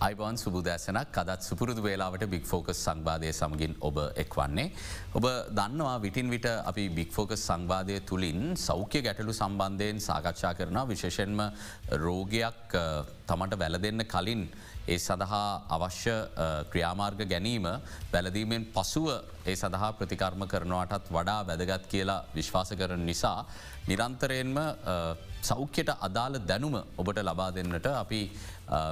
අයිබවන් සුබදෑසනක් අදත් සුපුරුදු වේලාවට බික් ෆෝකස් සංවාදය සමගින් ඔබ එක් වන්නේ. ඔබ දන්නවා විටින් විට අපි බික් ෆෝකස් සංවාදය තුළින් සෞඛ්‍ය ගැටලු සම්බන්ධයෙන් සාකච්ඡා කරන විශේෂෙන්ම රෝගයක් තමට වැල දෙන්න කලින් ඒ සඳහා අවශ්‍ය ක්‍රියාමාර්ග ගැනීම වැලදීමෙන් පසුව ඒ සඳහා ප්‍රතිකර්ම කරනවාටත් වඩා වැදගත් කියලා විශ්වාස කරන නිසා නිරන්තරයෙන්ම සෞඛ්‍යයට අදාළ දැනුම ඔබට ලබා දෙන්නට අපි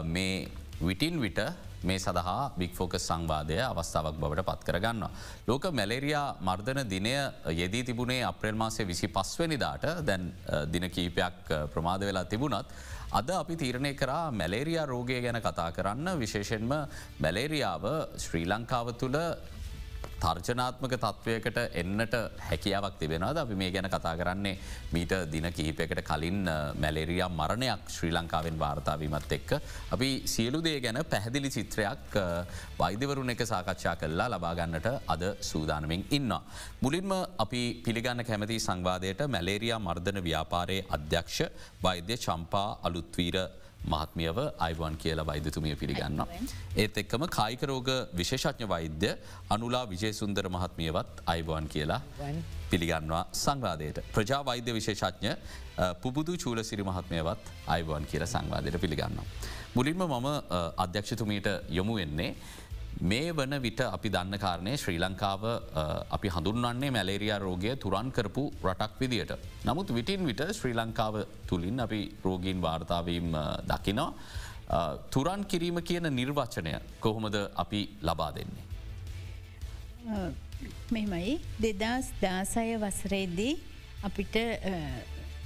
මේ විටින් විට මේ සඳහා බික්‍ෆෝකස් සංවාදය අවස්ථාවක් බවට පත් කරගන්න. ලෝක මැලේරයා මර්ධන දිනය යෙදී තිබුණේ අප්‍රේල් මාසය විසි පස්වනිදාට දැන් දින කීපයක් ප්‍රමාද වෙලා තිබුණත්. අද අපි තීරණය කරා මැලේරයා රෝගය ගැන කතා කරන්න විශේෂෙන්ම මැලේරියාව ශ්‍රී ලංකාව තුළ තර්ජනාත්මක තත්ත්වයකට එන්නට හැකියාවක් තිබෙනද අපි මේ ගැන කතා කරන්නේ මීට දින කිහිපයකට කලින් මැලෙරියා මරණයක් ශ්‍රී ලංකාවෙන් වාර්තාවීමත් එක්ක. අපි සියලුදේ ගැන පැහැදිලි චිත්‍රයක් වෛදවරුණ එක සාකච්ඡා කල්ලා ලබාගන්නට අද සූදානමින් ඉන්න. මුලින්ම අපි පිළිගන්න කැමති සංවාදයට මැලේරයා මර්ධන ව්‍යාපාරයේ අධ්‍යක්ෂ වෛද්‍ය චම්පා අලුත්වීර මහත්මියව අයිවන් කියලා වෛද්‍යතුමිය පිළිගන්න. ඒත් එක්කම කායිකරෝග විශේෂඥ වෛද්‍ය අනුලා විජයසුන්දර මහත්මියවත් අයිබවන් කියලා පිළිගන්නවා සංවාදයට. ප්‍රජා වෛද්‍ය විශේෂඥ පුබුදු චූල සිරි මහත්මයවත් අයිවන් කියල සංවාදයට පිළිගන්න. මුලින්ම මම අධ්‍යක්ෂතුමීට යොමු වෙන්නේ මේ වන විට අපි දන්න කාරණය ශ්‍රී ලංකාව අපි හඳුන්වන්නේ මැලේරයා රෝගය තුරන් කරපු රටක් විදියට. නමුත් විටින් විට ශ්‍රී ලංකාව තුළින් අපි රෝගීන් වාර්තාවීම් දකිනවා. තුරන් කිරීම කියන නිර්වචනය කොහොමද අපි ලබා දෙන්නේ. මෙමයි දෙදස් දාසය වසරේදී අපිට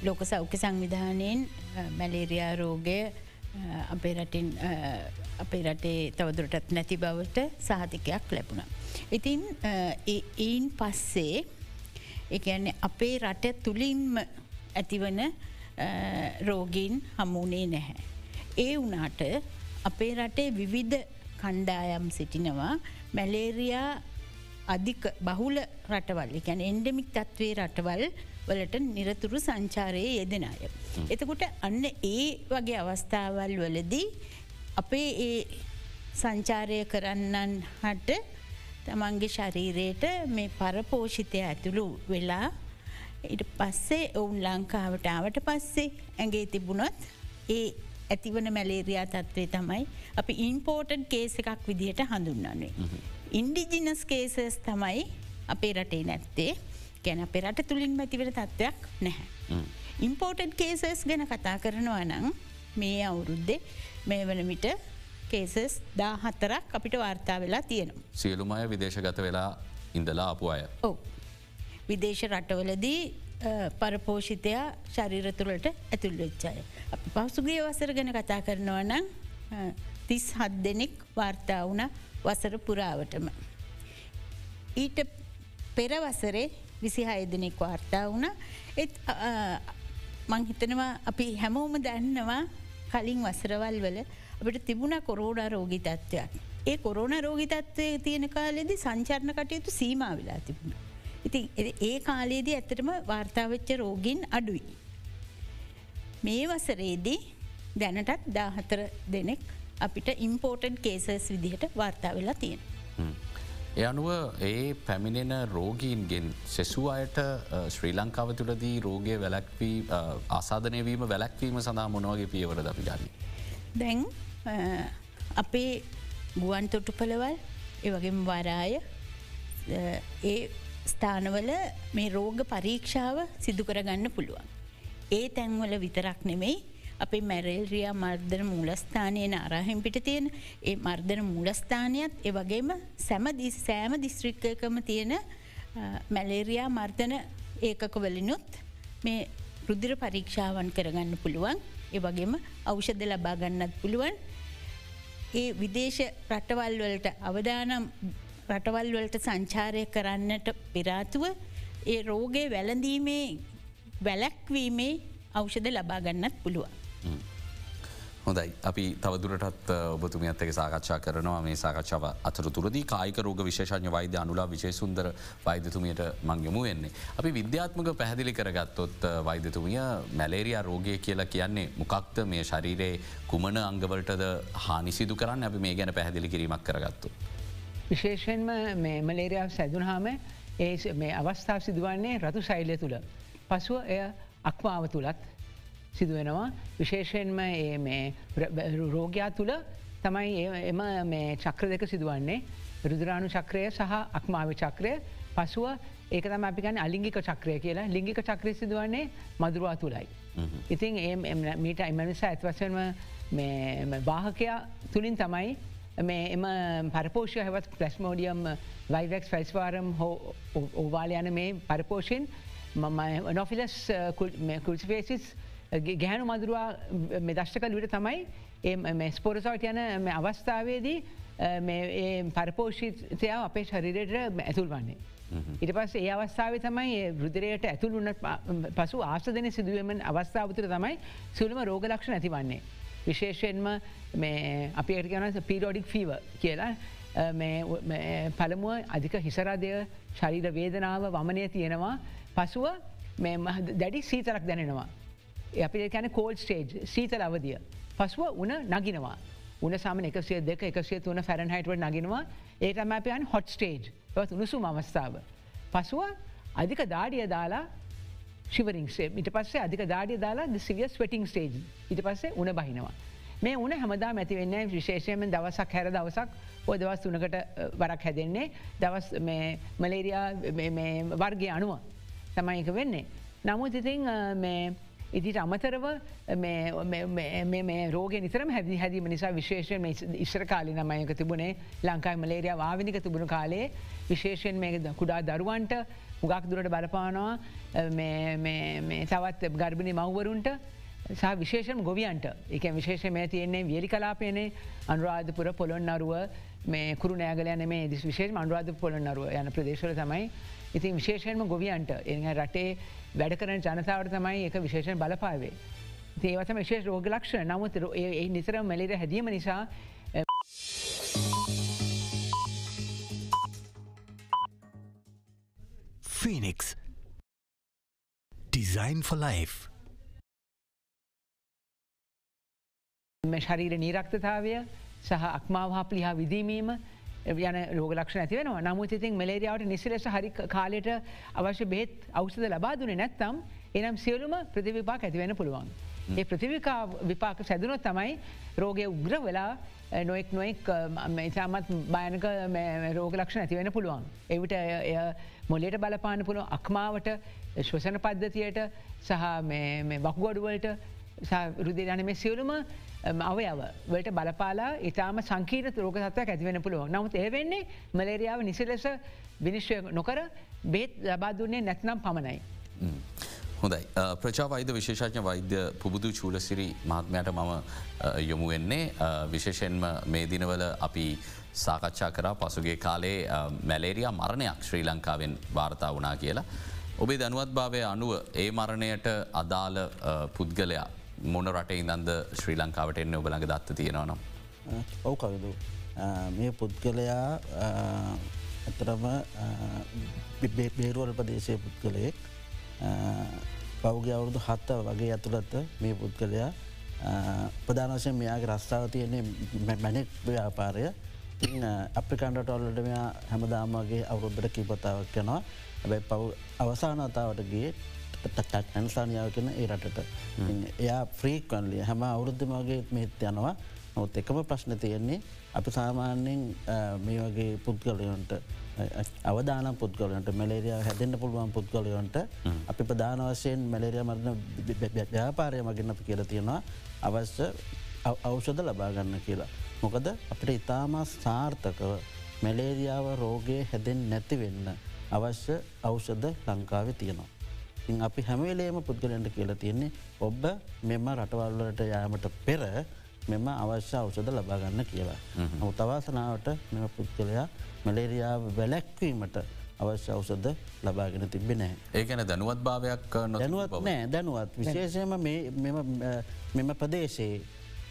ලෝක සෞඛ්‍ය සංවිධානයෙන් මැලේරයා රෝගය අපේ රටින් අපේ රටේ තවදුරටත් නැති බවට සහතිකයක් ලැබුණ. ඉතින් එයින් පස්සේ එකන්නේ අපේ රට තුළින්ම ඇතිවන රෝගීන් හමුණේ නැහැ. ඒ වනාට අපේ රටේ විවිධ කණ්ඩායම් සිටිනවා මැලේරයා අධික බහුල රටවල් එකැන එන්ඩමික් තත්වේ රටවල් වලට නිරතුරු සංචාරයේ යෙදෙන අය. එතකොට අන්න ඒ වගේ අවස්ථාවල් වලදී අපේ ඒ සංචාරය කරන්නන් හට තමන්ගේ ශරීරයට මේ පරපෝෂිතය ඇතුළු වෙලා ඉට පස්සේ ඔවුන් ලංකාවටාවට පස්සේ ඇගේ තිබුණොත් ඒ ඇතිවන මැලේරයා තත්වේ තමයි අපි ඉන්පෝර්ටඩ් කේස එකක් විදිහට හඳුන්නන්නේ. ඉන්ඩිජිනස් කේසස් තමයි අපේ රටේ නැත්තේ ගැන අපේ රට තුළින් මැතිවට තත්ත්වයක් නැහැ. ඉම්පෝර්ටඩ් කේසස් ගැන කතා කරනවා නං මේ අවුරුද්දේ මේ වනමිට කේසස් දා හත්තරක් අපිට වාර්තා වෙලා තියෙනවා. සියලුමය විදේශගත වෙලා ඉඳලා අපපු අය. ඕ. විදේශ රටවලදී පරපෝෂිතය ශරීරතුරට ඇතුල් වෙච්චාය. අපි පහසුගේ වසර ගැන කතා කරනවා නම් තිස් හත් දෙනෙක් වාර්තා වුණ වසර පුරාවටම. ඊට පෙරවසරේ විසිහය දෙනෙක් වාර්තා වුණ එත් මංහිතනවා අපි හැමෝම දැන්නවා කලින් වසරවල් වල අපට තිබුණ කොරෝඩා රෝගි තත්ත්වයක්. ඒ කොරෝන රෝගි තත්වය තියෙන කාලෙදි සංචරණ කටයුතු සීම වෙලා තිබුණ. ඉතින් ඒ කාලයේදී ඇතටම වාර්තාවච්ච රෝගින් අඩුයි. මේ වසරේදී දැනටත් දාහතර දෙනෙක් අපිට ඉම්පෝර්ටඩ් කේසස් විදිහට වාර්තා වෙලා තියෙන. එ අනුව ඒ පැමිණෙන රෝගීන්ගෙන් සෙසු අයට ශ්‍රී ලංකාව තුළදී රෝගය වැලැක්වී ආසාධනයවීම වැලැක්වීම සඳහා මොනවගේ පියවර අපි ගන්න. දැන් අපේ ගුවන් තොටු පළවල් ඒවගේම වරාය ඒ ස්ථානවල මේ රෝග පරීක්ෂාව සිදු කරගන්න පුළුවන්. ඒ තැන්වල විතරක් නෙමෙයි අපේ මැරෙල්රියා මර්ධන මූලස්ථානය නාරහෙන් පිට තියෙන ඒ මර්ධන මූලස්ථානයත් ඒ වගේම සැම සෑම දිස්ත්‍රික්කකම තියෙන මැලේරයා මර්ධන ඒකක වලිනුත් මේ රුදිර පරීක්ෂාවන් කරගන්න පුළුවන් ඒ වගේම අවෂධ ලබා ගන්නත් පුළුවන් ඒ විදේශ රටවල් වලට අවදානම් රටවල් වලට සංචාරය කරන්නට පෙරාතුව ඒ රෝගය වැලඳීමේ වැලැක්වීමේ අවෂධ ලබාගන්නත් පුළුවන්. හොඳයි අපි තවදුරටත් ඔබතුමියත් එක සාකච්ඡා කරනවා මේ සාකච්ඡාව අතරතුරදී කායික රෝග විශේෂඥ වෛද්‍ය අනුලා විශේසුන්දර වෛද්‍යතුමියට මංගමු වෙන්නේ. අපි විද්‍යාත්මක පැහැදිලි කරගත්තොත් වෛද්‍යතුමිය මැලේරයා රෝගය කියලා කියන්නේ මොකක්ද මේ ශරීරයේ කුමන අංගවලටද හානිසිදු කරන්න අපි මේ ගැන පැහැදිලි කිරීමක් කරගත්තු. විශේෂයෙන්ම මේ මලේරයාව සැදුනහාම ඒ මේ අවස්ථාව සිදුවන්නේ රතු සෛලය තුළ. පසුව එය අක්මාව තුළත් සිදුවෙනවා. විශේෂයෙන්ම රෝගයා තුළ තමයි එම මේ චක්‍ර දෙක සිදුවන්නේ. රුදුරාණු චක්‍රය සහ අක්මාව චක්‍රය. පසුව ඒක තම අපිගන්න අලිංගික චක්‍රය කියලා. ලිංගික චක්‍රය සිදුවන්නේ මදුරවා තුළයි. ඉතින් මීට එමනිසා ඇත්වසෙන්ම වාහකයා තුළින් තමයි මේ එම පරපෝෂය හැවත් ප්ලස්මෝඩියම් වයිවක්ස් ෆැස්වාරම් හෝ ඕවාලයන මේ පරපෝෂෙන් නොෆිලස් කුල්සිපේසිස් ගැහැනු මදුරවා මෙදශ්ට කළ විට තමයි ස්පොරසවට යන අවස්ථාවේදී පරපෝෂිතය අපේ ශරිරයට ඇතුල් වන්නේ. ඉට පස් ඒ අවස්ථාව තමයි රුදරයට ඇතුල් වන්න පසු ආසදන සිදුවම අවස්ථාවතුර තමයි සුළුම රෝගලක්ෂ ඇතිවන්නේ. විශේෂයෙන්ම අපි ඇගන පිරෝඩික් ෆීව කියලා පළමුුව අධික හිසරදය ශරීර වේදනාව වමනය තියෙනවා පසුව දැඩි සීතරක් දැනෙනවා. අපි කැන කෝල් ස්ටේජ් සීතල අවදිය. පසුව උන නගිනවා. උන සම එකසේ දෙක එකසේ තුන ෆැරන්හයිටව නගෙනවා ඒටම අපයන් හොට් ස්ටේජ් වත් උණුසුම අවස්ථාව. පසුව අධික දාඩිය දාලා ශිවරින්සේ ඉට පස්සේ අධික දාඩිය දාලා සිවිය ස්වටිං ස්ටේජ් ඉට පස්සේ උන බහිනවා. මේ උන හැමදා මැතිවෙන්න විශේෂයෙන් දවසක් හැර දවසක් ඔය දවස් තුනකට වරක් හැදෙන්නේ දවස් මලේරයා වර්ගය අනුව තමයි එක වෙන්නේ. නමුත් ඉතින් ඉදිට අමතරව රෝග නිතරම හැදි හැදීම නිසා විශේෂයෙන් ඉස්සර කාලි නමයක තිබුණේ ලංකායි මලේරයා වාවිනික තිබුණු කාලේ විශේෂයෙන් මේ කුඩා දරුවන්ට හුගක් දුරට බලපානවා. තවත් ගර්භණි මව්වරුන්ට සහ විශේෂම ගොවියන්ට. එක විශේෂ මේ තියෙන්නේ වියලි කලාපයනේ. අනුරාධපුර පොළොන් අරුව මේ kuරු නෑගලයන මේ දිස් විශේෂ අනුරාධ පොළොන් අරුව යන ප්‍රදේශවල තමයි ඉතින් විශේෂයෙන්ම ගොවියන්ට. එ රටේ වැඩ කරන ජනතාවට තමයි එක විශේෂණ බලපාවේ. ඒවතම විශේෂ රෝග ලක්ෂ නමුත් ඒ නිතර මැලිර හැදීම නිසා Phoenix. Design for Life. ශරීර නීරක්තතාවය සහ අක්මාවහා පලිහා විදීමීම යන රෝගලක්ෂ ඇතිවෙන නමුත් ඉතින් මලේරියාවට නිසිලෙස හරි කාලයට අවශ්‍ය බෙත් අවෂද ලබාදුනේ නැත්තම් එනම් සියලුම ප්‍රතිවිපාක් ඇතිවෙන පුළුවන්. ඒ ප්‍රතිවිකා විපාක සැදනොත් තමයි රෝගය උග්‍ර වෙලා නොෙක් නොෙක් ඉතාමත් භයනක රෝගලක්ෂ ඇතිවෙන පුළුවන්. එවිට එය මොලට බලපාන පුළුව අක්මාවට ශ්වසන පද්ධතියට සහ වකුගොඩුවලට රුදි යන මේ සියලුම අවයව වලට බලපාලා ඉතාම සංකීර රෝග සත්වයක් ඇතිවෙන පුළුව නමුත් ඒවෙන්නේ මලේරියාව නිසි ලෙස විනිශ්වය නොකර බේත් ලබා දුන්නේ නැත්නම් පමණයි. හොඳයි ප්‍රචාවයිද විශේෂඥ වෛද්‍ය පුබුදු චූලසිරි මහත්මයට මම යොමු වෙන්නේ විශේෂෙන්ම මේ දිනවල අපි සාකච්ඡා කර පසුගේ කාලේ මැලේරයා මරණයක් ශ්‍රී ලංකාවෙන් වාර්තා වනා කියලා. ඔබේ දැනුවත් භාවය අනුව ඒ මරණයට අදාළ පුද්ගලයා මොන රටේ ඉදන්ද ශ්‍රී ලංකාවට එන්න? ඔබලඟ දත්ත තියෙනවා නම්. ඔවු කවිදු? මේ පුද්ගලයා ඇතරම බේරුවල ප්‍රදේශය පුද්ගලයෙක්. පෞගේ අවුරුදු හත්ත වගේ ඇතුළත්ත මේ පුද්ගලයා ප්‍රධානවශයෙන් මෙයාගේ රස්ථාව තියන්නේ මැනෙක් ව්‍යාපාරය. අප්‍රිකන්ඩට ඔල්ලට මෙයා හැමදාමගේ අවුරුද්ධට කිපතාවක් යනවා. ඇබැයි පව් අවසානතාවටගේ ඇන්සානියාව කෙන ඒ රටට. එයා ෆ්‍රීක්වන්ලිය හැම අවුරුද්ධමගේ මෙත් යනවා. නොත් එකම ප්‍රශ්න තියෙන්නේ අපි සාමාන්‍යෙන් මේ වගේ පුද්ගලයොන්ට අවදාන පුද්ගලන්ට මැලේරිය හැදෙන්න්න පුළුවන් පුද්ගලයොන්ට අපි ප්‍රධාන වශයෙන් මැලේරිය මරණ ව්‍යාපාරය මගින් අපි කියල තියෙනවා. අවශ්‍ය අවෂධ ලබාගන්න කියලා. මොකද අපට ඉතාමා සාර්ථකව මැලේරියාව රෝගය හැදෙන් නැති වෙන්න අවශ්‍ය අවෂධ ලංකාවේ තියෙනවා. ඉන් අපි හැමවෙලේම පුද්ගලන්ට කියලා තියෙන්නේ ඔබ මෙම රටවල්වලට යාමට පෙර මෙම අවශ්‍ය අවෂද ලබාගන්න කියලා. නමු තවාසනාවට මෙම පුද්ගලයා මලේරියාව වැලැක්වීමට අවශ්‍ය අවසද ලබාගෙන තිබෙනෑ. ඒකන දැනුවත් භාවයක් දැනුවත් නෑ දැනුවත් විශේෂයම මෙම ප්‍රදේශයේ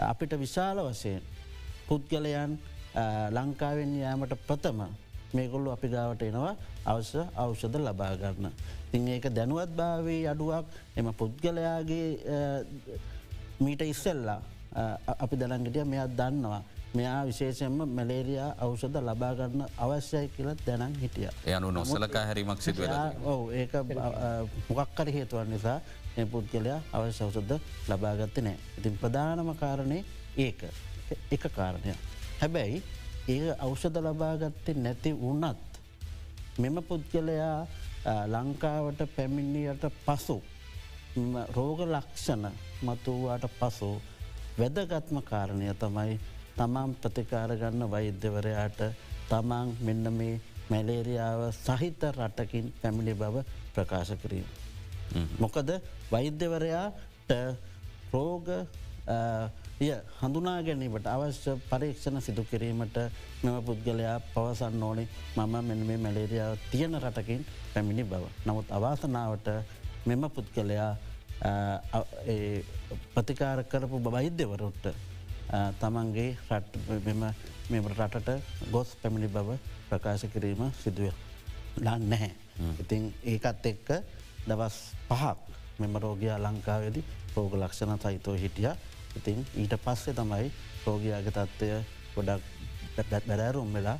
අපිට විශාල වශයෙන් පුද්ගලයන් ලංකාවෙන් යාමට ප්‍රථම මේගොල්ලු අපි ගාවට එනවා අවශ්‍ය අවෂධ ලබාගන්න. තිං ඒක දැනුවත් භාවී අඩුවක් එම පුද්ගලයාගේ මීට ඉස්සෙල්ලා අපි දැනගටිය මෙයක් දන්නවා. මෙයා විශේෂයෙන්ම මැලේරයා අවෂධ ලබාගන්න අවශ්‍යයි කියලත් දැනන් හිටිය. යනු නොසලකා හැරීමක් සිදුව ඔව ඒක මොකක්කර හේතුවන් නිසා ඒ පුද්ගලයා අවශ්‍ය අවසුද්ධ ලබාගත්ත නෑ. ඉතින් ප්‍රධානම කාරණය ඒක එක කාරණය. හැබැයි ඒ අවෂධ ලබාගත්තේ නැති වනත් මෙම පුද්ගලයා ලංකාවට පැමිණියට පසු රෝග ලක්ෂණ මතුවාට පසු වැදගත්ම කාරණය තමයි තමන් ප්‍රතිකාරගන්න වෛද්‍යවරයාට තමන් මෙන්න මේ මැලේරියාව සහිත රටකින් පැමිණි බව ප්‍රකාශ කිරීම. මොකද වෛද්‍යවරයාට රෝග ය හඳුනා ගැනීමට අවශ්‍ය පරීක්ෂණ සිදු කිරීමට මෙම පුද්ගලයා පවසන්න ඕනේ මම මෙ මේ මැලේරියාව තියෙන රටකින් පැමිණි බව. නමුත් අවාසනාවට මෙම පුද්ගලයා ප්‍රතිකාර කරපු බවෛද්‍යවරුට තමන්ගේ මෙම රටට ගොස් පැමිණි බව ප්‍රකාශ කිරීම සිදුව ලන්න නැහැ. ඉතින් ඒකත් එක්ක දවස් පහක් මෙම රෝගයා ලංකාවේදි රෝග ලක්ෂණ සහිතෝ හිටිය ඉතින් ඊට පස්සේ තමයි රෝගයාගේ තත්ත්වය ගොඩක් බැරෑරුම් වෙලා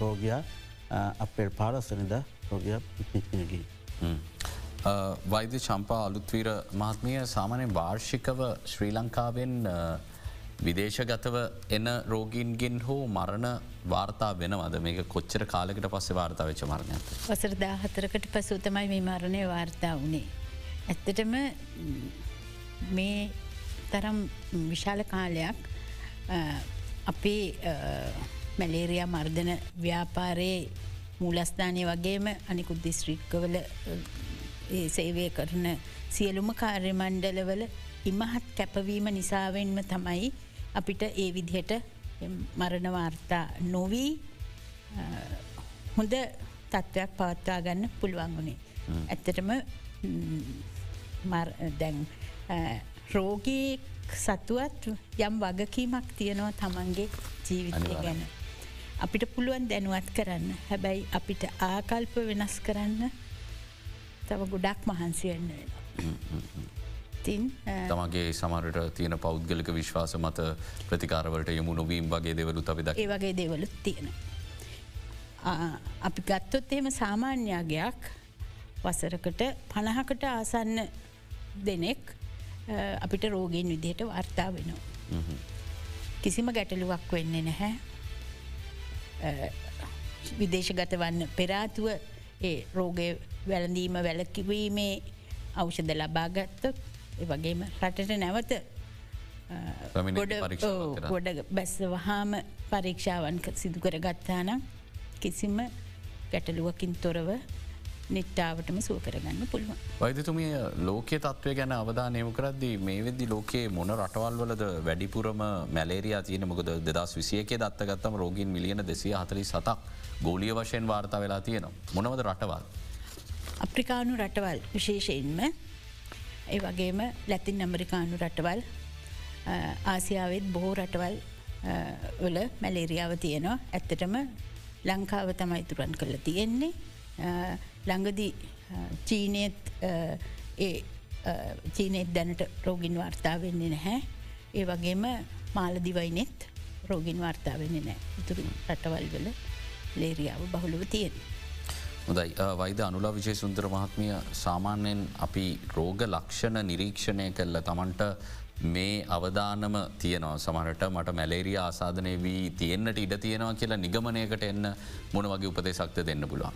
රෝගයා අපේ පාලස්සනිද රෝගය පික්නගී. වෛද්‍ය චම්පා අලුත්වීර මහත්මිය සාමනය වාර්ෂිකව ශ්‍රී ලංකාවෙන් විදේශගතව එන රෝගීන්ගෙන් හෝ මරණ වාර්තා වෙනවද මේක කොච්චර කාලෙකට පස්සේ වාර්තා වෙච්ච මරණය. වසරදා හතරකට පසු තමයි මේ මරණය වාර්තා වනේ. ඇත්තටම මේ තරම් විශාල කාලයක් අපේ මැලේරයා මර්ධන ව්‍යාපාරයේ මූලස්ථානය වගේම අනිකුත් දිස්ත්‍රික්කවල සේවය කරන සියලුම කාර්යමණ්ඩලවල ඉමහත් කැපවීම නිසාවෙන්ම තමයි අපිට ඒ විදිහට මරණවාර්තා නොවී හොඳ තත්ත්වයක් පවත්වා ගන්න පුළුවන් වුණේ. ඇත්තටම දැන් රෝගී සතුවත් යම් වගකීමක් තියෙනවා තමන්ගේ ජීවිතය ගැන. අපිට පුළුවන් දැනුවත් කරන්න හැබැයි අපිට ආකල්ප වෙනස් කරන්න තව ගොඩක් මහන්සිවෙන්න වෙන. තින් තමගේ සමරට තියෙන පෞද්ගලික විශ්වාස මත ප්‍රතිකාරවලට යමු නොවීම් වගේ දෙවලු අපි ඒ වගේ දෙවලුත් තියෙන. අපි ගත්තොත් එහෙම සාමාන්‍යයාගයක් වසරකට පණහකට ආසන්න දෙනෙක් අපිට රෝගීන් විදිහට වර්තා වෙනවා. කිසිම ගැටලුවක් වෙන්නේ නැහැ. විදේශගත වන්න පෙරාතුව ඒ රෝගය වැළඳීම වැලකිවීමේ අවෂධ ලබාගත්ත වගේම රටට නැවත ගොඩ බැස්ස වහාම පරීක්ෂාවන් සිදු කර ගත්තානම් කිසිම ගැටලුවකින් තොරව නිට්ටාවටම සුව කරගන්න පුළුවන්. වෛදතුමිය ලෝකයේ තත්වය ගැන අවධානයම කරද්දී මේ වෙද්දි ලෝකයේ මොන රටවල් වලද වැඩිපුරම මැලේරයා තියන මොකද දෙදස් විසියකේ දත්තගත්තම රෝගින් මිලියන දෙසිය හතලි සතක් ගෝලිය වශයෙන් වාර්තා වෙලා තියෙනවා. මොනවද රටවල්. අප්‍රිකානු රටවල් විශේෂයෙන්ම ඒ වගේම ලැතින් ඇමරිකානු රටවල් ආසියාවත් බොහෝ රටවල් වල මැලේරියාව තියෙනවා ඇත්තටම ලංකාව තමයි තුරන් කළ තියෙන්නේ ළඟදි චීනයත් චීනෙත් දැනට රෝගින් වාර්තා වෙන්නේ නැහැ. ඒ වගේම මාලදිවයිනෙත් රෝගින් වාර්තා වෙන්නේ නෑ ඉතුරු රටවල් වල ලේරියාව බහුළුව තියෙන. හොදයි වෛද අනුලා විජය සුන්දර මහත්මිය සාමාන්‍යයෙන් අපි රෝග ලක්ෂණ නිරීක්ෂණය කල්ල තමන්ට මේ අවධානම තියනවා. සමහට මට මැලේරිය ආසාධනය වී තියෙන්න්නට ඉඩ තියෙනවා කියලා නිගමනයකට එන්න මොන වගේ උපදේ සක්ත දෙන්න පුළුවන්.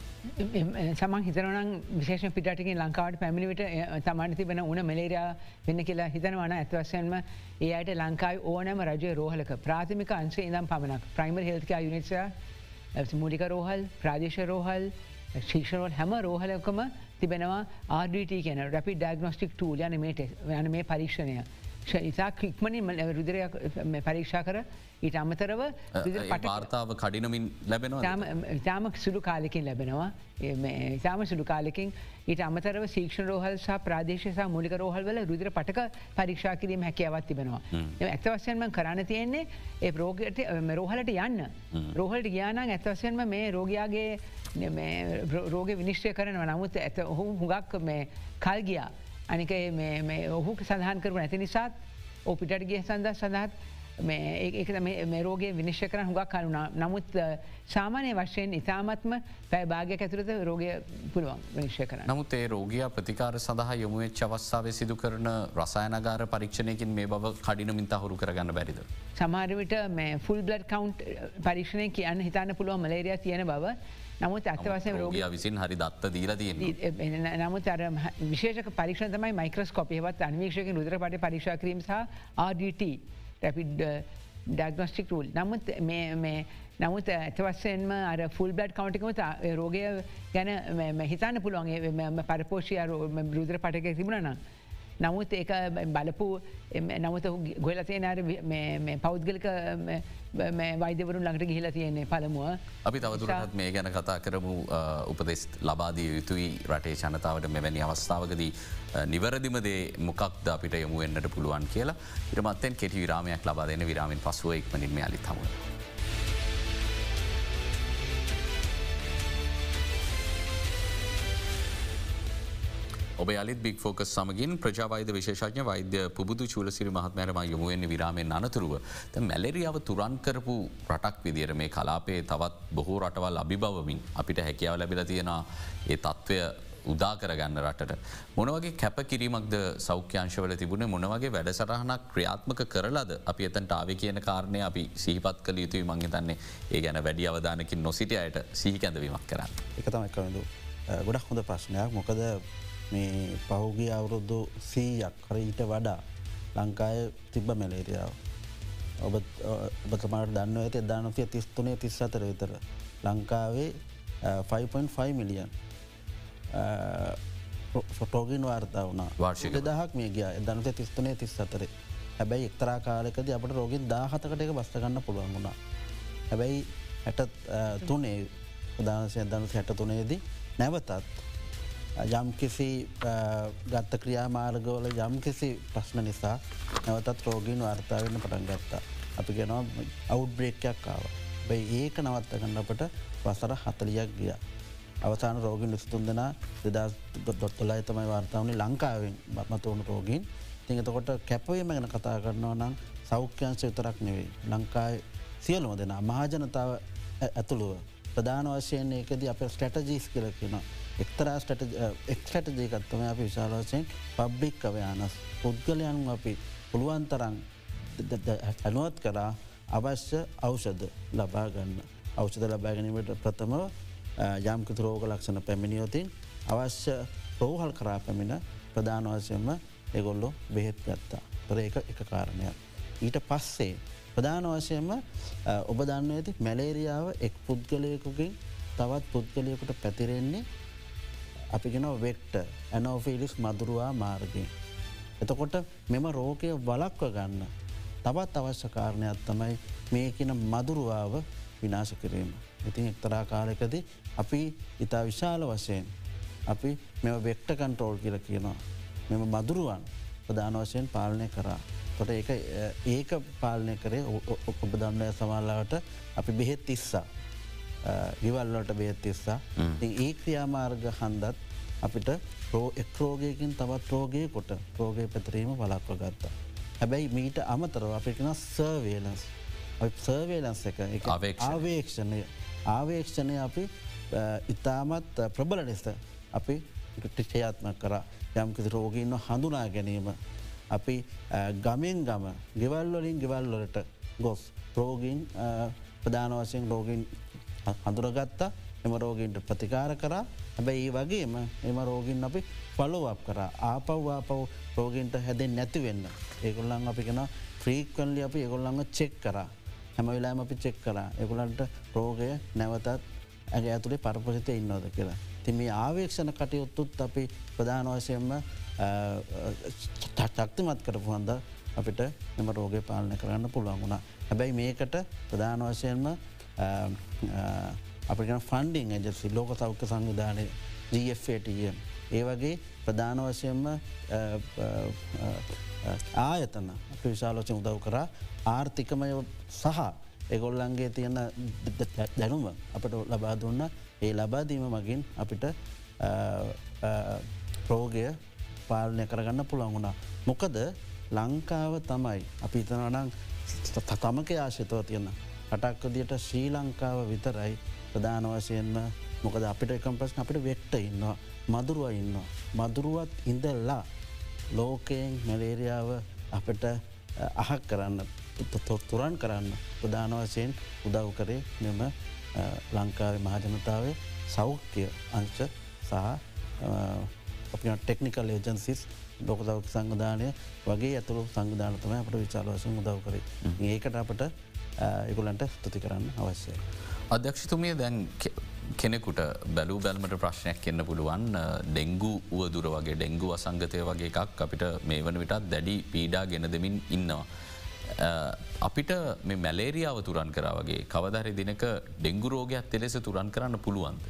සමන් හිතරනම් විශේෂ පිටටික ලංකාවට පැමිණිට තමන්ට තිබෙන උන මලේරයා වෙන්න කියලා හිතනවන ඇත්වසයෙන්ම ඒ අයට ලංකායි ඕනෑම රජය රෝහලක ප්‍රාථමික අන්සේ ඉදම් පමණක්. ප්‍රයිමර් හෙල්ක යුනිටස මූලික රෝහල් ප්‍රාදේශ රෝහල් ශික්ෂණවල් හැම රෝහලකම තිබෙනවා ආඩට කියන රැපි ඩගනොස්ටික් ටූල් යන මේට යන මේ පරීක්ෂණය. ඉතා ක්‍රික්මනින් රුදරයක් පරීක්ෂා කර ඊට අමතරව පාර්තාව කඩිනමින් ලැබෙනවා ඉතාම සුළු කාලෙකින් ලැබෙනවා ඉතාම සුළු කාලෙකින් ඊට අමතරව සීක්ෂණ රෝහල් සහ ප්‍රාදේශසා මුලික රෝහල් වල රුදර පටක පරීක්ෂා කිරීම හැකියාවත් තිබෙනවා. ඇත්තවසයෙන්ම කරන්න තියෙන්නේ ඒ රෝගයට රෝහලට යන්න. රෝහලට ගියානං ඇත්තවසයෙන්ම මේ රෝගයාගේ රෝග විනිශ්්‍රය කරනව නමුත් ඇත ඔහු හුගක් කල් ගියා. අනික ඔහු සඳහන් කරු නැති නිසාත් ඕපිටට ගිය සඳ සඳහත් ඒක මේ රෝගේ විනිශ්්‍ය කරන හුඟක් කරුණා නමුත් සාමානය වශයෙන් ඉතාමත්ම පැබාග ඇතුරත රෝගය පුළුවන් විනිශ්්‍ය කරන නමුත් ඒ රෝගය ප්‍රතිකාර සඳහා යොමුවෙච් අවස්ථාව සිදු කරන රසායනගාර පරීක්ෂණයකින් මේ බව කඩිනමින් තහුරු කරගන්න බැරිද. සමාරවිට ෆුල් බ්ලඩ් කවන්් පරීක්ෂණය කියන්න හිතන්න පුළුවන් මලේරයා තියෙන බව නමුත් අත්වසය රෝගය විසින් හරි දත්ත දීල තිය නමුත් අර විශේෂ පරික්ෂතමයි මයික්‍රස්කොපයවත් අන්වේශක රුදර පට පරික්ෂා කිරීම සහ RDT රැපිඩ් ඩක්නොස්ටික් රූල් නමුත් නමුත් ඇතවස්සෙන්ම අර ෆුල් බ්ලඩ් කවන්ටිකමත රෝගය ගැන හිතන්න පුළුවන්ගේ පරපෝෂය රුදර පටක තිබුණන. නමුත් ඒක බලපු නමුත ගොලතේ නර පෞද්ගලික වෛදවරු ළඟට ගිහිල තියෙන්නේ පළමුුව. අපි තවදුරටත් මේ ගැන කතා කරමු උපදෙස් ලබාදී යුතුයි රටේ ජනතාවට මෙවැනි අවස්ථාවකදී නිවරදිමදේ මොකක්ද අපිට යමුවෙන්න්නට පුළුවන් කියලා ඉරමත්තෙන් කෙටි විරාමයක් ලබා දෙන විරාමින් පසුව ඉක්මනින්ම අලි තමුණ. ඔබ අලිත් බික් ෆෝකස් සමගින් ප්‍රජාවයිද විශේෂඥ වෛද්‍ය පුබුදු චූලසිරි මහත්මෑරම යොමුුවෙන් විරාමෙන් අනතුරුව. මැලෙරියාව තුරන් කරපු රටක් විදිර මේ කලාපේ තවත් බොහෝ රටවල් අභිබවමින් අපිට හැකියාව ලැබිල තියෙන ඒ තත්ත්වය උදා කරගන්න රටට. මොනවගේ කැප කිරීමක්ද සෞඛ්‍යංශවල තිබුණ මොනවගේ වැඩසටහනක් ක්‍රියාත්මක කරලද අපි එතන්ට ආව කියන කාරණය අපි සිහිපත් කළ යුතුයි මංහිතන්නේ ඒ ගැන වැඩි අවධානකින් නොසිටියට සිහිකැඳවීමක් කරන්න. එක තමයි කඳු ගොඩක් හොඳ ප්‍රශ්නයක් මොකද මේ පහුගේ අවුරුද්දු සීයක් කර ඊට වඩා ලංකාය තිබ්බ මැලේරියාව. ඔබතමට දන්න ඇති දානතිය තිස්තුනේ තිස් අතර විතර. ලංකාවේ 5.5 මිලියන් ෆොටෝගින් වාර්තා වන වාර්ෂික දහක් මේ ගිය දනත තිස්තුනේ තිස් අතරේ හැබැයි එක්තරා කාලකද අපට රෝගින් දාහතකට එක බස්තගන්න පුළුවන් වුණා. හැබැයි හැට තුනේ උදානසය දනු හැට තුනේදී නැවතත් යම් කිසි ගත්ත ක්‍රියාමාර්ගවල යම් කිසි ප්‍රශ්න නිසා නැවතත් රෝගීන් වාර්තාාවන්න පටන් ගත්තා. අපි ගෙනවා අවුඩ්බ්‍රේක්යක් ආව. බයි ඒක නවත්ත ගන්නපට වසර හතලියක් ගිය. අවසාන රෝගින් නිස්තුන් දෙනා දෙදස් දොත්තොලයි තමයි වාර්තාවනි ලංකාවෙන් බත්මතවුණු රෝගීන් තිඟතකොට කැපවීම ගැන කතා කරනවා නම් සෞඛ්‍යංශ විතරක් නෙවෙයි. ලංකායි සියලුම දෙනා මහජනතාව ඇතුළුව ප්‍රධාන වශයෙන් ඒකද අප ස්ටටජීස් කියලකිනවා. එක්තරා එක්ටජයකත්තම අපි විශාලවසයෙන් පබ්බික් අවයානස් පුද්ගලයන් අපි පුළුවන්තරං ඇනුවත් කරා අවශ්‍ය අවෂද ලබා ගන්න අවෂද ලබා ගැනීමට ප්‍රථම යම්කත රෝග ලක්ෂණ පැමිණියෝතින් අවශ්‍ය රෝහල් කරා පැමිණ ප්‍රධාන වශයෙන්ම එගොල්ලො බෙහෙත් ගත්තා. තොර එක එක කාරණයක්. ඊට පස්සේ ප්‍රධාන වශයෙන්ම ඔබ දන්න ඇති මැලේරියාව එක් පුද්ගලයකුකින් තවත් පුද්ගලයකුට පැතිරෙන්නේ අපිගෙන වෙක්ට ඇනෝෆිලිස් මදුරුවා මාර්ගය. එතකොට මෙම රෝකය වලක්ව ගන්න. තවත් අවශ්‍ය කාරණයක් තමයි මේකන මදුරුවාව විනාශ කිරීම. ඉතින් එක්තරා කාලෙකද අපි ඉතා විශාල වශයෙන් අපි මෙම වෙක්ට කන්ට්‍රෝල් කියල කියනවා. මෙම මදුරුවන් ප්‍රධාන වශයෙන් පාලනය කරා. තොට ඒක පාලනය කරේ ඔබ දන්නය සමල්ලාවට අපි බෙහෙත් තිස්සා. ගෙවල්ලට බේත්තිස්සා ඒ ක්‍රියාමාර්ග හන්දත් අපිට රෝ එක් රෝගයකින් තවත් රෝගය කොට රෝගය පැතරීම වලක්ව ගත්තා. හැබැයි මීට අමතරව අපිකෙන සර්වේලන්ස් සර්වේලන්ස් එක ආවේක්ෂණය ආවේක්ෂණය අපි ඉතාමත් ප්‍රබල ලෙස අපි ටිෂයාත්ම කර. යම්කිසි රෝගීන්න හඳුනා ගැනීම. අපි ගමෙන් ගම ගෙවල්වලින් ගෙවල්වලට ගොස්. රෝගීන් ප්‍රධාන වශයෙන් රෝගීන් හඳුරගත්තා එම රෝගීන්ට ප්‍රතිකාර කරා හැබැයි ඒ වගේම එම රෝගින් අපි පලොවක් කර ආපව්වා පව් රෝගීන්ට හැදෙන් නැතිවෙන්න. ඒගොල්ලන් අපි කෙන ෆ්‍රීකන්ලි අපි ඒගොල්ලඟ චෙක් කර හැම වෙලාම අපි චෙක් කර එගොලන්ට රෝගය නැවතත් ඇගේ ඇතුළේ පරපසිත ඉන්නෝද කියලා. තිම ආවේක්ෂණ කටයුත්තුත් අපි ප්‍රධාන වශයෙන්ම ටක්තිමත් කරපු හන්ද අපිට එම රෝගය පාලන කරන්න පුළුවන් වුණා. හැබැයි මේකට ප්‍රධාන වශයෙන්ම Um, uh, අපිට ෆන්ඩිං ඇජසි ලෝක සෞඛ්‍ය සංවිධානය GFATM. ඒ වගේ ප්‍රධාන වශයෙන්ම uh, uh, ආයතන අපි විශාලෝචන උදව් කරා ආර්ථිකමය සහ එගොල්ලන්ගේ තියෙන දැනුම අපට ලබා දුන්න ඒ ලබාදීම මගින් අපිට රෝගය පාලනය කරගන්න පුළන් වුණා. මොකද ලංකාව තමයි අපි ඉතනනම් තමක ආශිතව තියෙන. කටක්කදියට ශ්‍රී ලංකාව විතරයි ප්‍රධාන වශයෙන්ම මොකද අපිට එකම් ප්‍රශ්න අපිට වෙක්ට ඉන්නවා. මදුරුව ඉන්නවා. මදුරුවත් ඉඳල්ලා ලෝකයෙන් මැලේරියාව අපට අහක් කරන්න තුරන් කරන්න ප්‍රධාන වශයෙන් උදව් කරේ මෙම ලංකාවේ මහජනතාව සෞඛ්‍ය අංශ සහ ටෙක්නිකල් ඒජන්සිස් ලෝකදව සංවිධානය වගේ ඇතුළු සංවිධානතම අපට විචාල වශයෙන් උදව් කරේ. ඒකට අපට එකුලන්ට ස්තුති කරන්න අවශ්‍යය. අධ්‍යක්ෂතුමිය දැන් කෙනෙකුට බැලූ බැල්මට ප්‍රශ්නයක් කියන්න පුළුවන් ඩෙංගු වුවදුර වගේ ඩෙංගු අසංගතය වගේ එකක් අපිට මේ වන විටත් දැඩි පීඩා ගෙන දෙමින් ඉන්නවා. අපිට මේ මැලේරියාව තුරන් කර වගේ කවදරි දිනක ඩෙංගු රෝගයක් තෙලෙස තුරන් කරන්න පුළුවන්ද.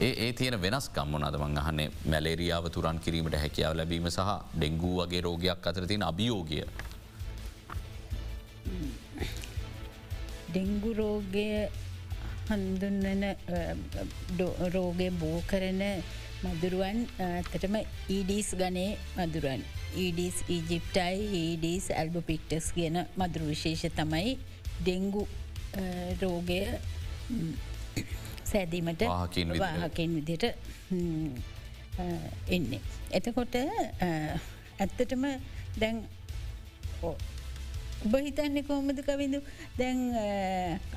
ඒ ඒ තියෙන වෙනස් කම්මනද මං අහන්නේ මැලේරියාව තුරන් කිරීමට හැකියාව ලැබීම සහ ඩෙංගූ වගේ රෝගයක් අතර තියෙන අභියෝගය. ඩෙංගු රෝගය හඳුන්වන රෝගය බෝ කරන මදුරුවන් ඇතටම ඊඩීස් ගනේ මදුරුවන්. ඊඩීස් ඊජිප්ටයි ඊඩීස් ඇල්බ පික්ටස් කියන මදුරු විශේෂ තමයි ඩෙංගු රෝගය සෑදීමට වාහකින් විදිට එන්නේ. එතකොට ඇත්තටම දැන් ඔබ හිතන්නේ කොහොමද කවිඳු දැන්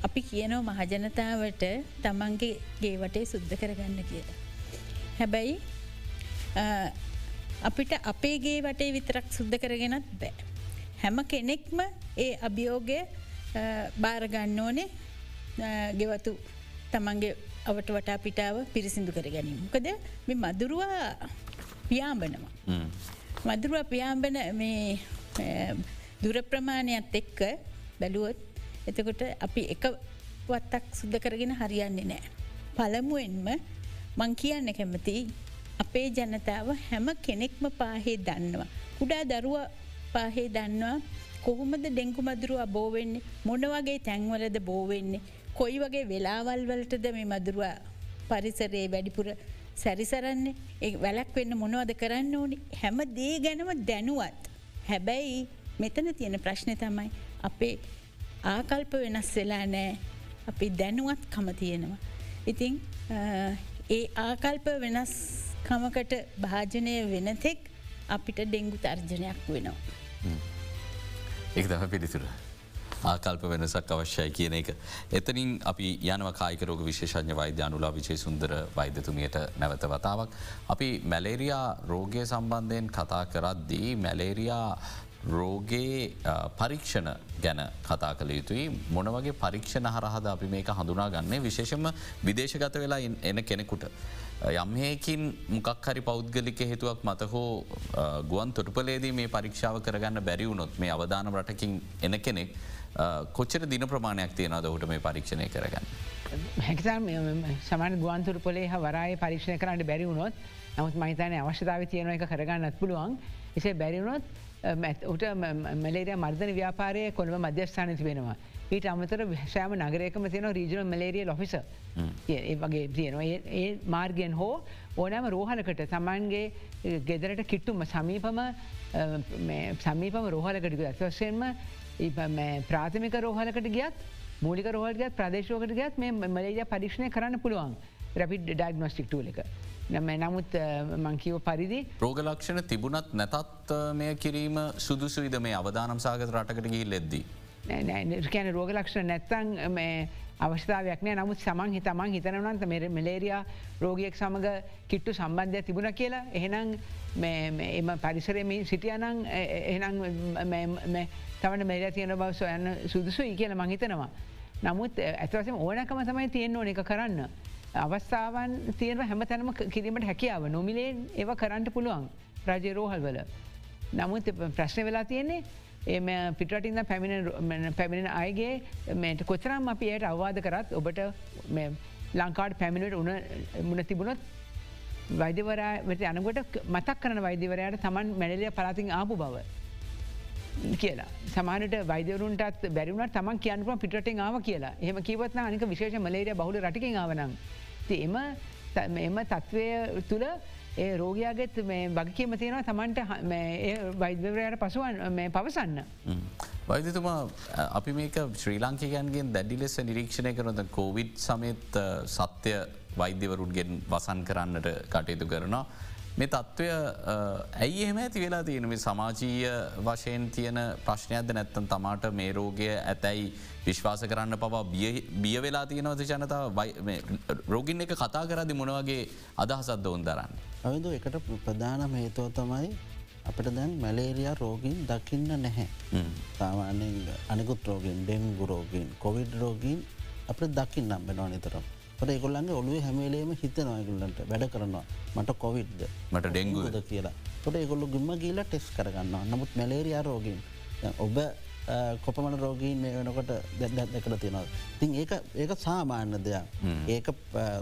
අපි කියනෝ මහජනතාවට තමන්ගේ ගේවටේ සුද්ධ කරගන්න කියලා. හැබැයි අපිට අපේගේ වටේ විතරක් සුද්ධ කරගෙනත් බෑ. හැම කෙනෙක්ම ඒ අභියෝගය භාරගන්න ඕනේ ගෙවතු තමන්ගේ අවට වටා පිටාව පිරිසිදු කර ගැනීම. මොකද මේ මදුරුවා පියාඹනවා. මදුරුව පියාඹන මේ දුර ප්‍රමාණයත් එක්ක බැලුවොත් එතකොට අපි එක වත්තක් සුද්ද කරගෙන හරියන්නේ නෑ. පළමුුවෙන්ම මං කියන්න කැමති අපේ ජනතාව හැම කෙනෙක්ම පාහේ දන්නවා. කුඩා දරුව පාහේ දන්නවා කොහොමද ඩෙංකු මදුරුව බෝවෙන්නේ මොන වගේ තැන්වලද බෝවෙන්නේ. කොයි වගේ වෙලාවල් වලටද මේ මදුරුව පරිසරයේ වැඩිපුර සැරිසරන්නේ ඒ වැලක් වෙන්න මොනවද කරන්න ඕනි හැම දේ ගැනම දැනුවත්. හැබැයි මෙතන තියෙන ප්‍රශ්නය තමයි අපේ ආකල්ප වෙනස් වෙලා නෑ අපි දැනුවත් කම තියෙනවා. ඉතිං ඒ ආකල්ප වෙනස් කමකට භාජනය වෙනතෙක් අපිට ඩෙංගු තර්ජනයක් වෙනවා. ඒක තම පිළිතුර. ආකල්ප වෙනසක් අවශ්‍යයි කියන එක. එතනින් අපි යනව කායිකරෝග විශේෂඥ වෛද්‍ය අනුලා විචේ සුන්දර වෛද්‍යතුමියට නැවත වතාවක්. අපි මැලේරයා රෝගය සම්බන්ධයෙන් කතා කරද්දී මැලේරයා රෝගේ පරීක්ෂණ ගැන කතා කළ යුතුයි මොන වගේ පරීක්ෂණ හරහද අපි මේක හඳුනා ගන්නේ විශේෂම විදේශගත වෙලා එන කෙනෙකුට. යම්හයකින් මොකක් හරි පෞද්ගලික හේතුවක් මත හෝ ගුවන් තොටුපලේදී මේ පරීක්ෂාව කරගන්න බැරිවුණොත් මේ අවධාන රටකින් එන කෙනෙක් කොච්චර දින ප්‍රමාණයක් තියෙනවද හුට මේ පරීක්ෂණය කරගන්න. හැකිතම් සමන් ගුවන්තුර පොලේ වරය පරීක්ෂණ කරන්න බැරිවුණොත් නමුත් මහිතනය අවශ්‍යතාව තියෙන එක කරගන්නත් පුළුවන් එසේ බැරිවුණොත් උට මලේරිය මර්ධන ව්‍යාපාරය කොළඹ මධ්‍යස්ථාන තිබෙනවා. ඊට අමතර සෑම නගරයකම තියෙන රීජනල් මලේරිය ලොෆිස ඒ වගේ තියෙනවා ඒ මාර්ගයෙන් හෝ ඕනෑම රෝහලකට තමන්ගේ ගෙදරට කිට්ටුම සමීපම සමීපම රෝහලකට ඇත්වශයෙන්ම ප්‍රාථමික රෝහලකට ගියත් මූලික රෝහලගත් ප්‍රදේශෝකට ගත් මේ මලේරිය පරික්ෂණය කරන්න පුළුවන් රැපිඩ් ඩයිගනොස්ටික්ටූල එක. නම නමුත් මංකිව පරිදි රෝගලක්ෂණ තිබුණත් නැතත් මෙය කිරීම සුදුසුවිද මේ අවධානම් සාගත රටකට ගී ලෙද්දී. කැන රෝග ලක්ෂණ නැත්තං අවස්ථාවයක්නය නමුත් සමන් හිතමන් හිතනවනන්ත මෙ මලේරයා රෝගියෙක් සමඟ කිට්ටු සම්බන්ධය තිබුණ කියලා එහෙනම් එම පරිසරම සිටියනං එහනම් තමන මෙල තියෙන බව සොයන්න සුදුසුයි කියල මහිතනවා. නමුත් ඇතවසම ඕනකම තමයි තියෙන්න්න ඕන එක කරන්න. අවස්ථාවන් තියෙන හැම තැනම කිරීමට හැකියාව නොමිලේ ඒව කරන්නට පුළුවන් රජය රෝහල් වල. නමුත් ප්‍රශ්න වෙලා තියෙන්නේ එම පිටටින්න පැමිණ පැමිණෙන අයගේ මට කොචරම් අපි එයට අවවාද කරත් ඔබට ලංකාඩ පැමිණට උන මුණ තිබුණොත් වෛද්‍යවරට යනකොට මතක් කරන වෛද්‍යවරයට තමන් මැඩලිය පලාතින් ආපු බව. කියලා සමානට වෛදරුන්ටත් බැරිවුණට තමන් කියන්නපුම පිටෙන් ආව කියලා එහම කිවත්න අනික විශේෂ මලේරිය බහුල රටිකින් ආවනම්. එම එම තත්ත්වය තුළ ඒ රෝගයාගෙත් මේ වගකීම තියෙනවා තමන්ට වෛද්‍යවරයට පසුවන් පවසන්න. වෛදතුමා අපි මේක ශ්‍රී ලංකිකයන්ගෙන් දැඩි ලෙස නිරීක්ෂණය කරනද කෝවිඩ් සමත් සත්‍යය වෛද්‍යවරුන්ගෙන් වසන් කරන්නට කටයුතු කරනවා. මේ තත්ත්වය ඇයි එහෙම ඇති වෙලා තියෙන සමාජීය වශයෙන් තියෙන ප්‍රශ්නයක්ද නැත්තන් තමාට මේ රෝගය ඇතැයි විශ්වාස කරන්න පවා බිය වෙලා තියෙනවද ජනතාව රෝගින් එක කතා කරදි මොනවගේ අදහසත්ද ඔවන් දරන්න. අවිදු එකට ප්‍රධානම හේතුව තමයි අපට දැන් මැලේරයා රෝගීන් දකින්න නැහැ. සාමාන්‍යෙන් අනිකුත් රෝගීන් ඩෙංගු රෝගීන් කොවිඩ් රෝගීන් අප දකින්න නම් බෙනවා නිතරම්. ට එකොල්ලන්ගේ ඔලුව හැමේලේම හිතනවාගුල්ලන්ට වැඩ කරනවා. මට කොවිඩ්ද? මට ඩෙංගුද කියලා. තොට එකොල්ලු ගිම්ම කියලා ටෙස් කරගන්න නමුත් මැලේරයා රෝගීන්. ඔබ කොපමන රෝගීන් මේ වෙනකොට දැත් දෙකළ තියෙනවා. තින් ඒ ඒක සාමාන්‍ය දෙයක්. ඒක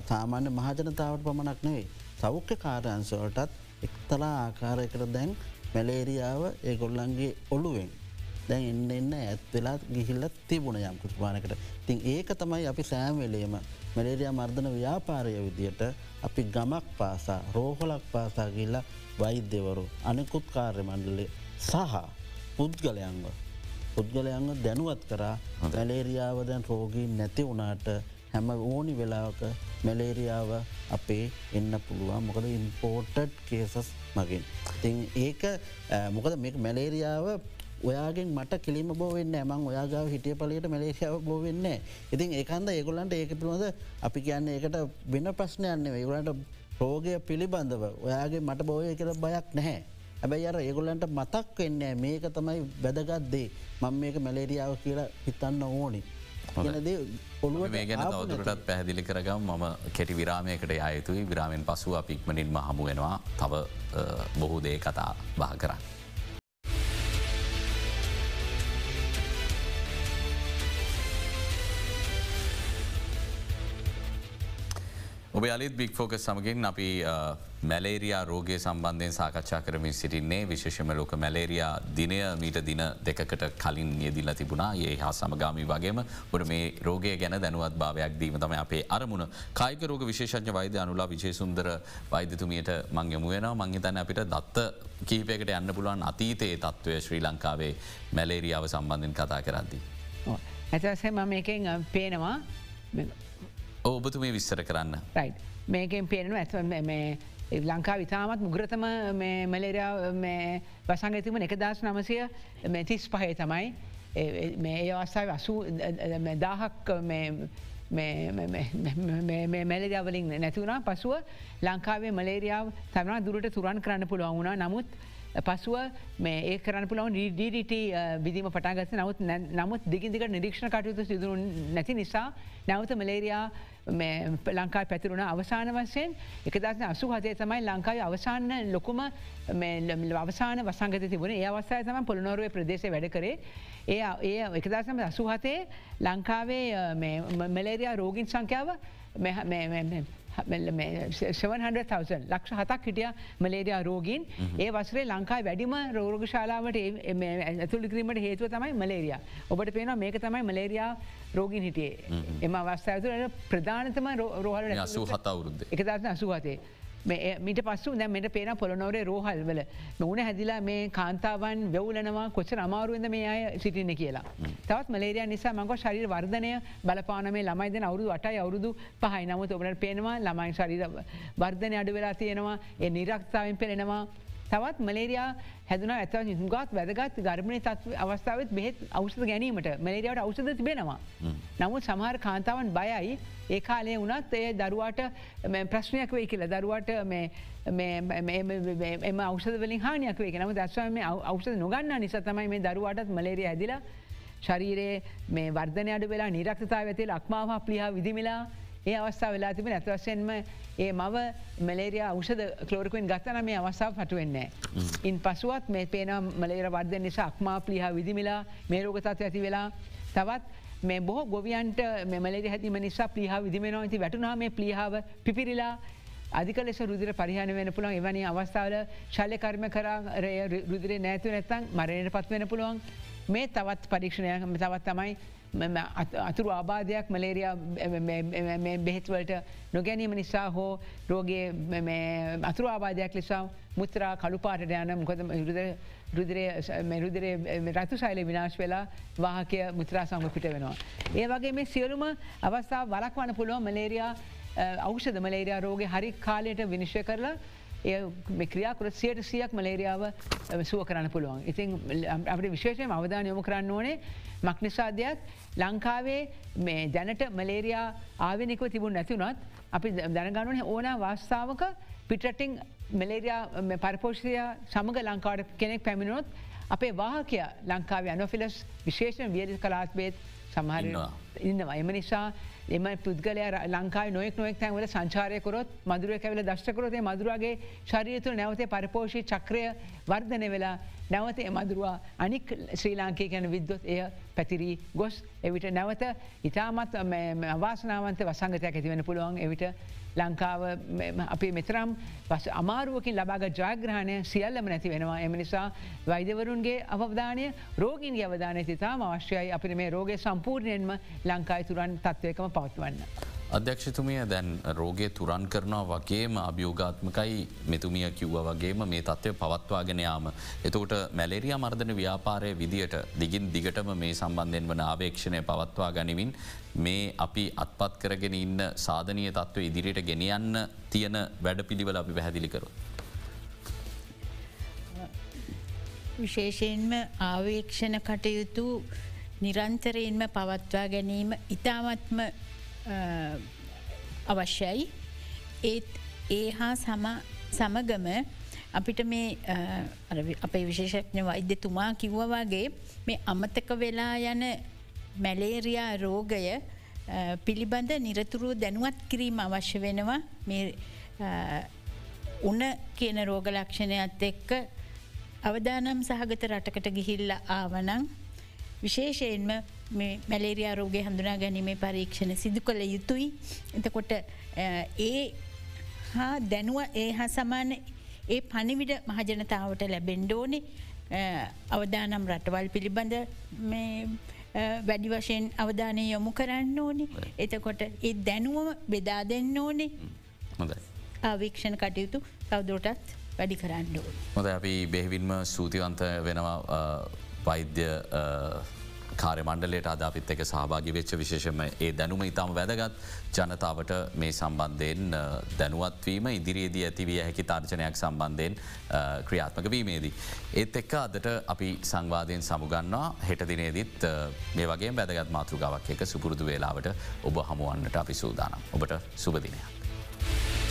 සාමාන්‍ය මහජනතාවට පමණක් නෙවෙයි. සෞඛ්‍ය කාරයන්සවටත් එක්තලා ආකාරයකට දැන් මැලේරියාව ඒ ගොල්ලන්ගේ ඔළුවෙන්. දැන් එන්න එන්න ඇත් වෙලා ගිහිල්ලත් තිබුණ යම් කුස්පානකට තින් ඒක තමයි අපි සෑම්වෙලේම මැලේරයා මර්ධන ව්‍යාපාරය විදියට අපි ගමක් පාසා රෝහලක් පාසා ගිල්ල වෛද්‍යවරු අනෙකුත් කාර්ය මණ්ඩලේ සහ පුද්ගලයන්ව පුද්ගලයන්ව දැනුවත් කරා මැලේරියාව දැන් රෝගී නැති වුණාට හැම ඕනි වෙලාවක මැලේරියාව අපේ එන්න පුළුවන් මොකද ඉම්පෝර්ටඩ් කේසස් මගින්. තින් ඒක මොකද මේ මැලේරියාව ඔයාගෙන් මට කිලිම බෝවෙන්න මං ඔයාගාව හිටිය පලට මලේසියාව බෝවෙන්න ඉතින් ඒකන්ද ඒගොලන්ට ඒක පිළිබඳ අපි කියන්න ඒකට වෙන ප්‍රශ්නයන්න ඒගොලන්ට රෝගය පිළිබඳව ඔයාගේ මට බෝය කර බයක් නැහැ. ඇබැයි අර ඒගොල්ලන්ට මතක් වෙන්නේ මේක තමයි වැදගත්දේ මං මේක මැලේරියාව කියලා හිතන්න ඕනි. ඔළුව මේ ගැන තවදුරටත් පැහැදිලි කරගම්. මම කෙටි විරාමයකට අයතුයි විරාමෙන් පසුව අපික්මනින්ම හමුවෙනවා තව බොහෝ දේ කතා බහ කරන්න. ඔබ අලිත් බික් ෆෝක සමගින් අපි මැලේරයා රෝගය සම්බන්ධයෙන් සාකච්ඡා කරමින් සිටින්නේ. විශේෂම ලෝක මැලේරයා දිනය මීට දින දෙකට කලින් යෙදිල්ල තිබුණා. ඒ හා සමගාමී වගේම ොට මේ රෝගය ගැන දැනුවත් භාවයක් දීම තම අපේ අරමුණ. කායික රෝග විශේෂඥ වෛද්‍ය අනුලා විශේසුන්දර වෛද්‍යතුමියට මංගම වෙන මංහිතන්න අපිට දත්ත කීපයකට යන්න පුළුවන් අතීතයේ තත්ත්වය ශ්‍රී ලංකාවේ මැලේරියාව සම්බන්ධින් කතා කරද්දී. ඇතසේ මම එකෙන් පේනවා. ඔබතුමේ විස්සර කරන්න. රයි් මේකෙන් පේනු ඇත් ලංකා විතාමත් මුග්‍රතම මලේරයා වසංගතිම එක දස් නමසය තිස් පහය තමයි. මේ ඒ අවස්සාාව අසු දාහක් මැලරියාවලින් නැතිවුණා පසුව ලංකාවේ මලේරියාව තමනා දුරට තුරන් කරන්න පුළුවන් වුණා. නමුත් පසුව මේ ඒ කරන්න පුළවන් ඩට විදිම පටාගත නමුත් නමුත් දිගිදික නිරීක්ෂණ කටයුතු සිදුරු නැති නිසා නැවත මලේරයා ලංකා පැතිරුණ අවසාන වසයෙන් එකදස් අසු හතේ තමයි ලංකායි අවසාන්න ලොකුම අවසාන වසංගත තිබුණ. ඒ අවස්සාය තම පොළනොරුව ප්‍රදේශ වැඩ කරේ. ඒ ඒ එකදසම අසු හතේ ලංකාවේ මලේරයා රෝගින් සංඛ්‍යාව 700,000 ලක්ෂ හතක් හිටිය මලේරයා රෝගීන්. ඒ වසරේ ලංකායි වැඩිම රෝගශාලාවට ඇතුළිකිරීමට හේතුව තමයි මලේරිය. ඔබට පේන මේක තමයි මලේරයා රෝගීන් හිටියේ. එම අවස්ථාතුරට ප්‍රධානතම රෝහල අසූ හතවුරුද්ද එකදත්න අසුවතේ. මිට පස්සු දැ මෙට පේන පොළොනොරේ රෝහල්වල මුණ හැදිලා මේ කාන්තාවන් වෙවලනවා කොච්ච අමාරුවද මේ අය සිටින්න කියලා. තවත් මලේරයා නිසා මංග ශරීර වර්ධනය බලපානමේ ළමයිද අවුදු අටයි අවුරුදු පහයි. නමුත් ඔබට පේනවා ළමයි ශරීර වර්ධනය අඩු වෙලා තියෙනවා. ඒ නිරක්තාවෙන් පෙනෙනවා තවත් මලේරයා හැදුන ඇත හුගත් වැදගත් ගර්මණය තත්ව අවස්ථාවත් බෙහෙත් අවෂද ගැනීමට මලේරියාවට අවෂද තිබෙනවා. නමුත් සමහර කාන්තාවන් බයයි ඒ කාලේ වනත් ඒ දරුවාට ප්‍රශ්නයක් වේ කියල. දරුවට එම අවෂද වලින් හානියක් වේ නම දස්වම අවෂද නොගන්න නිසා තමයි මේ දරුවාටත් මලේරිය ඇදිලා ශරීරයේ මේ වර්ධනයට වෙලා නිරක්ෂතාව ඇතිල අක්මාව ප්ලිහා විදිමිලා ඒ අවස්ථාව වෙලා තිබෙන ඇතවසයෙන්ම ඒ මව මලේරයා උෂද කලෝරකුවෙන් ගත්තන මේ අවස්ථාව පටුවෙන්නේ. ඉන් පසුවත් මේ පේන මලේර වර්ද නිසා අක්මා පලිහා විදිමිලා මේ රෝගතත්ව ඇති වෙලා තවත් මේ බොහ ගොවියන්ට මෙමලෙ හැතිම නිසා පලිහා විදිමෙනවා ඇති වැටුනා මේ පලිහාාව පිපිරිලා අධික ලෙස රුදිර පරිහන වෙන පුළන් එවැනි අවස්ථාවල ශල්ලකර්ම කර රුදිරේ නැතු නැත්තන් මරණයට පත්වෙන පුළුවන්. මේ තවත් පරීක්ෂණයක් තවත් තමයි අතුරු ආබාධයක් මලේරයා බෙහෙත්වලට නොගැනීම නිසා හෝ රෝගේ අතුරු ආබාධයක් ලෙසා මුත්‍රා කළුපාට යන මොකද රුදරේ රතු සයිල විනාශ වෙලා වාහකය මුත්‍රා සංග පිට වෙනවා. ඒ වගේ මේ සියලුම අවස්ථා වලක් වන පුළුවන් මලේරයා අවෂද මලේරයා රෝග හරි කාලයට විනිශ්ය කරලා ඒ ක්‍රියාකර සියට සියක් මලේරියාව සුව කරන්න පුළුවන්. ඉතින් අපට විශේෂයෙන් අවධාන යොමු කරන්න ඕනේ මක්නිසාධයක් ලංකාවේ මේ දැනට මලේරයා ආවිනිකව තිබුණ නැතිවුණත් අපි දැනගනුවන ඕන වාස්ථාවක පිටටිං මලේරයා පරිපෝෂය සමඟ ලංකාවට කෙනෙක් පැමිණුණොත් අපේ වාහකය ලංකාව අනොෆිලස් විශේෂණ වියලි කලාත්බේත් සමහර ඉන්නවා. එම නිසා එම පුද්ගලය ලංකායි නොෙක් නොෙක් තැන්වල සංචාරයකොරොත් මදුරුව කැවල දශ්කරොතේ මදුරගේ ශරීතුළ නැවතේ පරිපෝෂී චක්‍රය වර්ධනය වෙලා නැවත මදුරවා අනික් ශ්‍රී ලාංකය ගැන විද්වොත් එය පැතිරී ගොස්. එවිට නැවත ඉතාමත් අවාසනාවන්ත වසංගතයක් ඇතිවෙන පුළුවන්. එවිට ලංකාව අපේ මෙතරම් පස අමාරුවකින් ලබාග ජයග්‍රහණය සියල්ලම නැති වෙනවා එම නිසා වෛදවරුන්ගේ අවධානය රෝගින්ගේ අවධානය තිතාම අවශ්‍යයි අපිට මේ රෝගය සම්පූර්ණයෙන්ම ලංකායි තුරන් තත්වයකම පවත්වන්න. අධ්‍යක්ෂතුමිය දැන් රෝගය තුරන් කරනවා වගේම අභියෝගාත්මකයි මෙතුමිය කිව්ව වගේම මේ තත්ත්වය පවත්වාගෙන යාම. එතකොට මැලෙරිය මර්ධන ව්‍යාපාරය විදියට දිගින් දිගටම මේ සම්බන්ධයෙන් වන ආවේක්ෂණය පවත්වා ගනිමින් මේ අපි අත්පත් කරගෙන ඉන්න සාධනය තත්ත්ව ඉදිරියට ගෙනියන්න තියෙන වැඩ පිළිවල අපි පැහැදිලිකරු. විශේෂයෙන්ම ආවේක්ෂණ කටයුතු නිරන්තරයෙන්ම පවත්වා ගැනීම ඉතාමත්ම අවශ්‍යයි. ඒත් ඒ හා සමගම අපිට මේ අපේ විශේෂඥ වෛද්‍යතුමා කිව්වවාගේ මේ අමතක වෙලා යන මැලේරයා රෝගය පිළිබඳ නිරතුරුව දැනුවත් කිරීම අවශ්‍ය වෙනවා. උන කියන රෝග ලක්ෂණයත් එක්ක අවදානම් සහගත රටකට ගිහිල්ල ආවනං විශේෂයෙන්ම මැලේරයා රෝගය හඳුනා ගැනීමේ පරීක්ෂණ සිදු කළ යුතුයි. එතකොට ඒ හා දැනුව ඒ හා සමාන ඒ පනිවිඩ මහජනතාවට ලැබෙන්ඩෝනෙ අවදානම් රටවල් පිළිබඳ වැඩි වශයෙන් අවධානය යොමු කරන්න ඕනේ. එතකොට ඒ දැනුවම බෙදා දෙන්න ඕනේ. ආවීක්ෂණ කටයුතු තවදුරටත් වැඩි කරන්න ඕන. හොද අපි බෙහිවින්ම සූතිවන්ත වෙනවා වෛද්‍ය කාර්ය මණ්ඩලයට අදාපිත් එක සහභාගි වෙච්ච විශේෂම ඒ දැනුම ඉතාම වැදගත් ජනතාවට මේ සම්බන්ධයෙන් දැනුවත්වීම ඉදිරියේදී ඇතිවිය හැකි තර්ජනයක් සම්බන්ධයෙන් ක්‍රියාත්මක වීමේදී. ඒත් එක්ක අදට අපි සංවාධයෙන් සමුගන්නවා හෙටදිනේදිත් මේ වගේ වැදගත් මාතෘගාවක් එක සුපුරුදු වෙලාවට ඔබ හමුවන්නට අපි සූදානම්. ඔබට සුබදිනයක්.